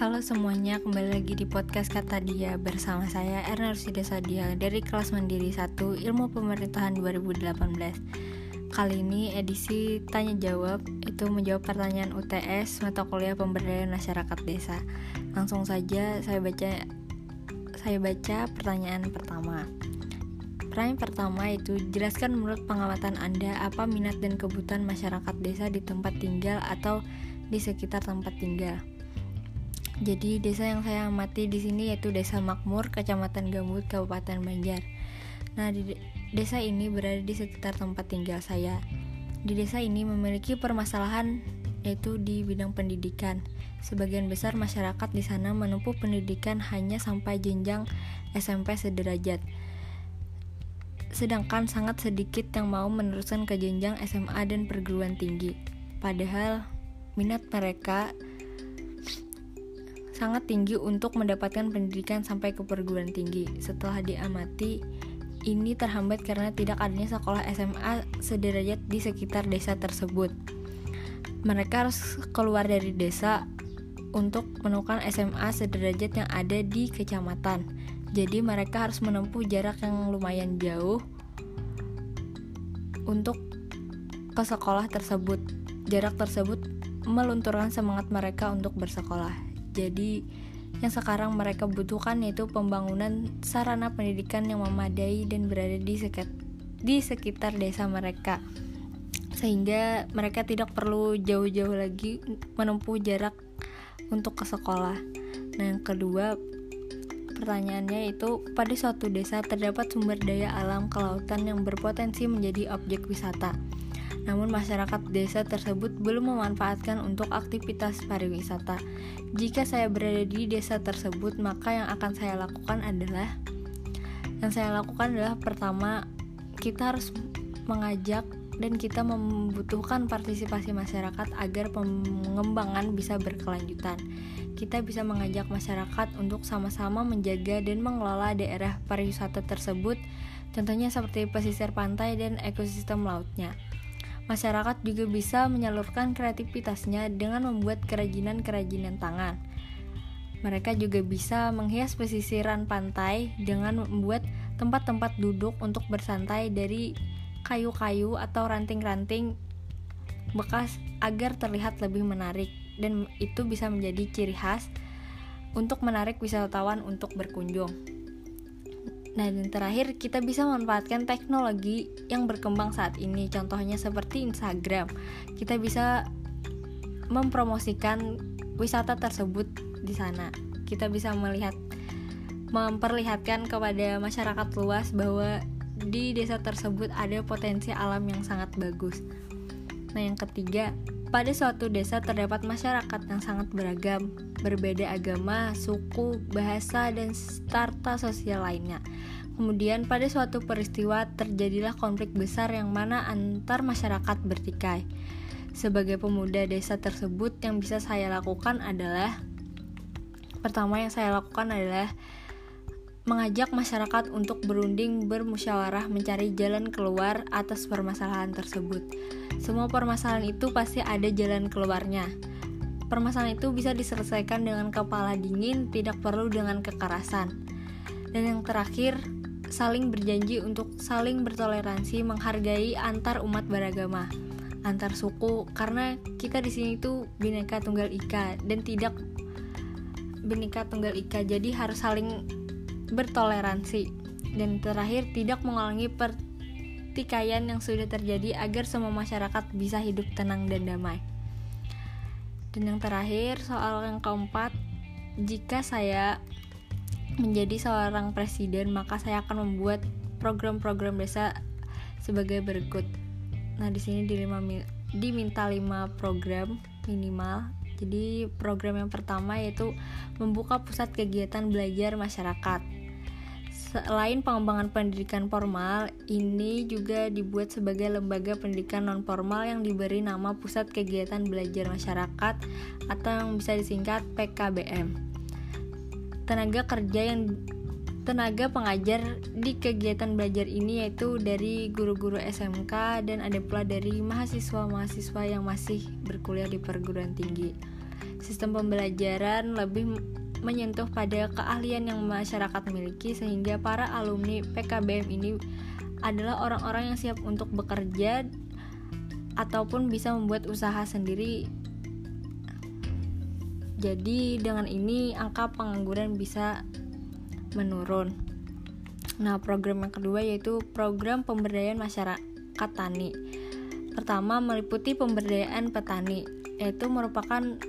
Halo semuanya, kembali lagi di podcast Kata Dia bersama saya Erna Rusida Sadia dari kelas Mandiri 1 Ilmu Pemerintahan 2018. Kali ini edisi tanya jawab itu menjawab pertanyaan UTS mata kuliah pemberdayaan masyarakat desa. Langsung saja saya baca saya baca pertanyaan pertama. Pertanyaan pertama itu jelaskan menurut pengamatan Anda apa minat dan kebutuhan masyarakat desa di tempat tinggal atau di sekitar tempat tinggal. Jadi desa yang saya amati di sini yaitu Desa Makmur, Kecamatan Gambut, Kabupaten Banjar. Nah, di desa ini berada di sekitar tempat tinggal saya. Di desa ini memiliki permasalahan yaitu di bidang pendidikan. Sebagian besar masyarakat di sana menempuh pendidikan hanya sampai jenjang SMP sederajat. Sedangkan sangat sedikit yang mau meneruskan ke jenjang SMA dan perguruan tinggi. Padahal minat mereka sangat tinggi untuk mendapatkan pendidikan sampai ke perguruan tinggi. Setelah diamati, ini terhambat karena tidak adanya sekolah SMA sederajat di sekitar desa tersebut. Mereka harus keluar dari desa untuk menemukan SMA sederajat yang ada di kecamatan. Jadi mereka harus menempuh jarak yang lumayan jauh untuk ke sekolah tersebut. Jarak tersebut melunturkan semangat mereka untuk bersekolah. Jadi yang sekarang mereka butuhkan yaitu pembangunan sarana pendidikan yang memadai dan berada di sekitar, di sekitar desa mereka. Sehingga mereka tidak perlu jauh-jauh lagi menempuh jarak untuk ke sekolah. Nah, yang kedua, pertanyaannya itu pada suatu desa terdapat sumber daya alam kelautan yang berpotensi menjadi objek wisata namun masyarakat desa tersebut belum memanfaatkan untuk aktivitas pariwisata. Jika saya berada di desa tersebut, maka yang akan saya lakukan adalah yang saya lakukan adalah pertama kita harus mengajak dan kita membutuhkan partisipasi masyarakat agar pengembangan bisa berkelanjutan. Kita bisa mengajak masyarakat untuk sama-sama menjaga dan mengelola daerah pariwisata tersebut, contohnya seperti pesisir pantai dan ekosistem lautnya. Masyarakat juga bisa menyalurkan kreativitasnya dengan membuat kerajinan-kerajinan tangan. Mereka juga bisa menghias pesisiran pantai dengan membuat tempat-tempat duduk untuk bersantai dari kayu-kayu atau ranting-ranting bekas agar terlihat lebih menarik dan itu bisa menjadi ciri khas untuk menarik wisatawan untuk berkunjung. Nah, dan terakhir kita bisa memanfaatkan teknologi yang berkembang saat ini. Contohnya seperti Instagram. Kita bisa mempromosikan wisata tersebut di sana. Kita bisa melihat memperlihatkan kepada masyarakat luas bahwa di desa tersebut ada potensi alam yang sangat bagus. Nah, yang ketiga, pada suatu desa terdapat masyarakat yang sangat beragam, berbeda agama, suku, bahasa, dan starta sosial lainnya. Kemudian pada suatu peristiwa terjadilah konflik besar yang mana antar masyarakat bertikai. Sebagai pemuda desa tersebut yang bisa saya lakukan adalah Pertama yang saya lakukan adalah mengajak masyarakat untuk berunding bermusyawarah mencari jalan keluar atas permasalahan tersebut. Semua permasalahan itu pasti ada jalan keluarnya. Permasalahan itu bisa diselesaikan dengan kepala dingin, tidak perlu dengan kekerasan. Dan yang terakhir, saling berjanji untuk saling bertoleransi, menghargai antar umat beragama, antar suku, karena kita di sini itu bineka tunggal ika dan tidak bineka tunggal ika, jadi harus saling bertoleransi. Dan terakhir, tidak mengulangi per pertikaian yang sudah terjadi agar semua masyarakat bisa hidup tenang dan damai. Dan yang terakhir, soal yang keempat, jika saya menjadi seorang presiden, maka saya akan membuat program-program desa sebagai berikut. Nah, di sini diminta 5 program minimal. Jadi, program yang pertama yaitu membuka pusat kegiatan belajar masyarakat Selain pengembangan pendidikan formal, ini juga dibuat sebagai lembaga pendidikan non formal yang diberi nama Pusat Kegiatan Belajar Masyarakat atau yang bisa disingkat PKBM. Tenaga kerja yang tenaga pengajar di kegiatan belajar ini yaitu dari guru-guru SMK dan ada pula dari mahasiswa-mahasiswa yang masih berkuliah di perguruan tinggi. Sistem pembelajaran lebih menyentuh pada keahlian yang masyarakat miliki sehingga para alumni PKBM ini adalah orang-orang yang siap untuk bekerja ataupun bisa membuat usaha sendiri. Jadi dengan ini angka pengangguran bisa menurun. Nah, program yang kedua yaitu program pemberdayaan masyarakat tani. Pertama, meliputi pemberdayaan petani, yaitu merupakan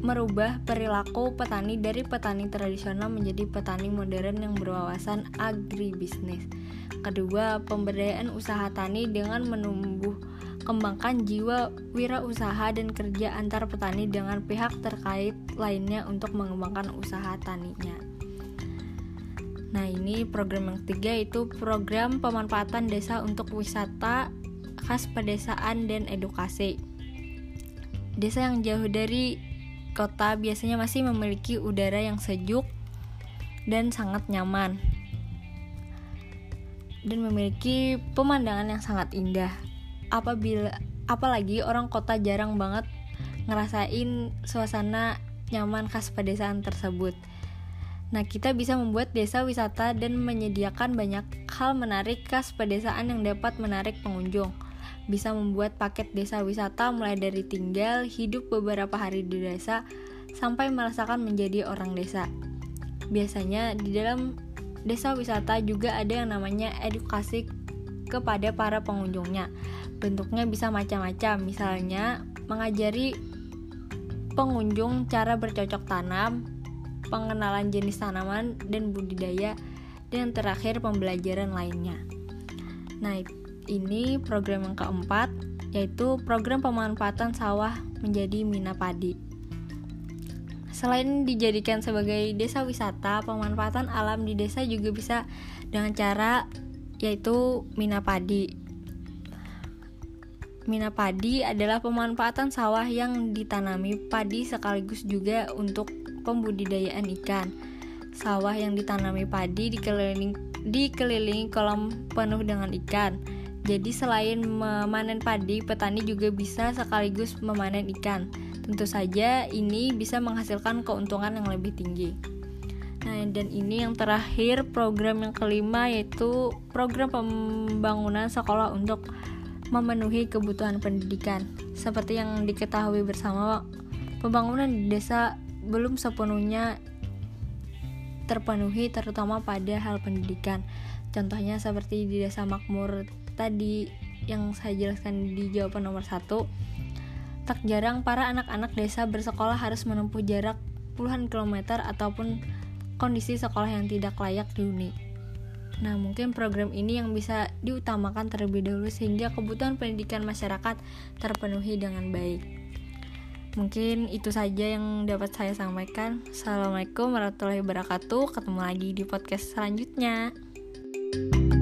merubah perilaku petani dari petani tradisional menjadi petani modern yang berwawasan agribisnis. Kedua, pemberdayaan usaha tani dengan menumbuh kembangkan jiwa wirausaha dan kerja antar petani dengan pihak terkait lainnya untuk mengembangkan usaha taninya. Nah, ini program yang ketiga itu program pemanfaatan desa untuk wisata khas pedesaan dan edukasi. Desa yang jauh dari kota biasanya masih memiliki udara yang sejuk dan sangat nyaman dan memiliki pemandangan yang sangat indah. Apabila apalagi orang kota jarang banget ngerasain suasana nyaman khas pedesaan tersebut. Nah, kita bisa membuat desa wisata dan menyediakan banyak hal menarik khas pedesaan yang dapat menarik pengunjung bisa membuat paket desa wisata mulai dari tinggal, hidup beberapa hari di desa, sampai merasakan menjadi orang desa. Biasanya di dalam desa wisata juga ada yang namanya edukasi kepada para pengunjungnya. Bentuknya bisa macam-macam, misalnya mengajari pengunjung cara bercocok tanam, pengenalan jenis tanaman dan budidaya, dan terakhir pembelajaran lainnya. Nah, ini program yang keempat yaitu program pemanfaatan sawah menjadi mina padi. Selain dijadikan sebagai desa wisata, pemanfaatan alam di desa juga bisa dengan cara yaitu mina padi. Mina padi adalah pemanfaatan sawah yang ditanami padi sekaligus juga untuk pembudidayaan ikan. Sawah yang ditanami padi dikelilingi, dikelilingi kolam penuh dengan ikan jadi selain memanen padi, petani juga bisa sekaligus memanen ikan. Tentu saja ini bisa menghasilkan keuntungan yang lebih tinggi. Nah, dan ini yang terakhir program yang kelima yaitu program pembangunan sekolah untuk memenuhi kebutuhan pendidikan. Seperti yang diketahui bersama, pembangunan di desa belum sepenuhnya terpenuhi terutama pada hal pendidikan. Contohnya seperti di desa makmur tadi yang saya jelaskan di jawaban nomor satu tak jarang para anak-anak desa bersekolah harus menempuh jarak puluhan kilometer ataupun kondisi sekolah yang tidak layak dihuni. Nah, mungkin program ini yang bisa diutamakan terlebih dahulu sehingga kebutuhan pendidikan masyarakat terpenuhi dengan baik. Mungkin itu saja yang dapat saya sampaikan. Assalamualaikum warahmatullahi wabarakatuh. Ketemu lagi di podcast selanjutnya. you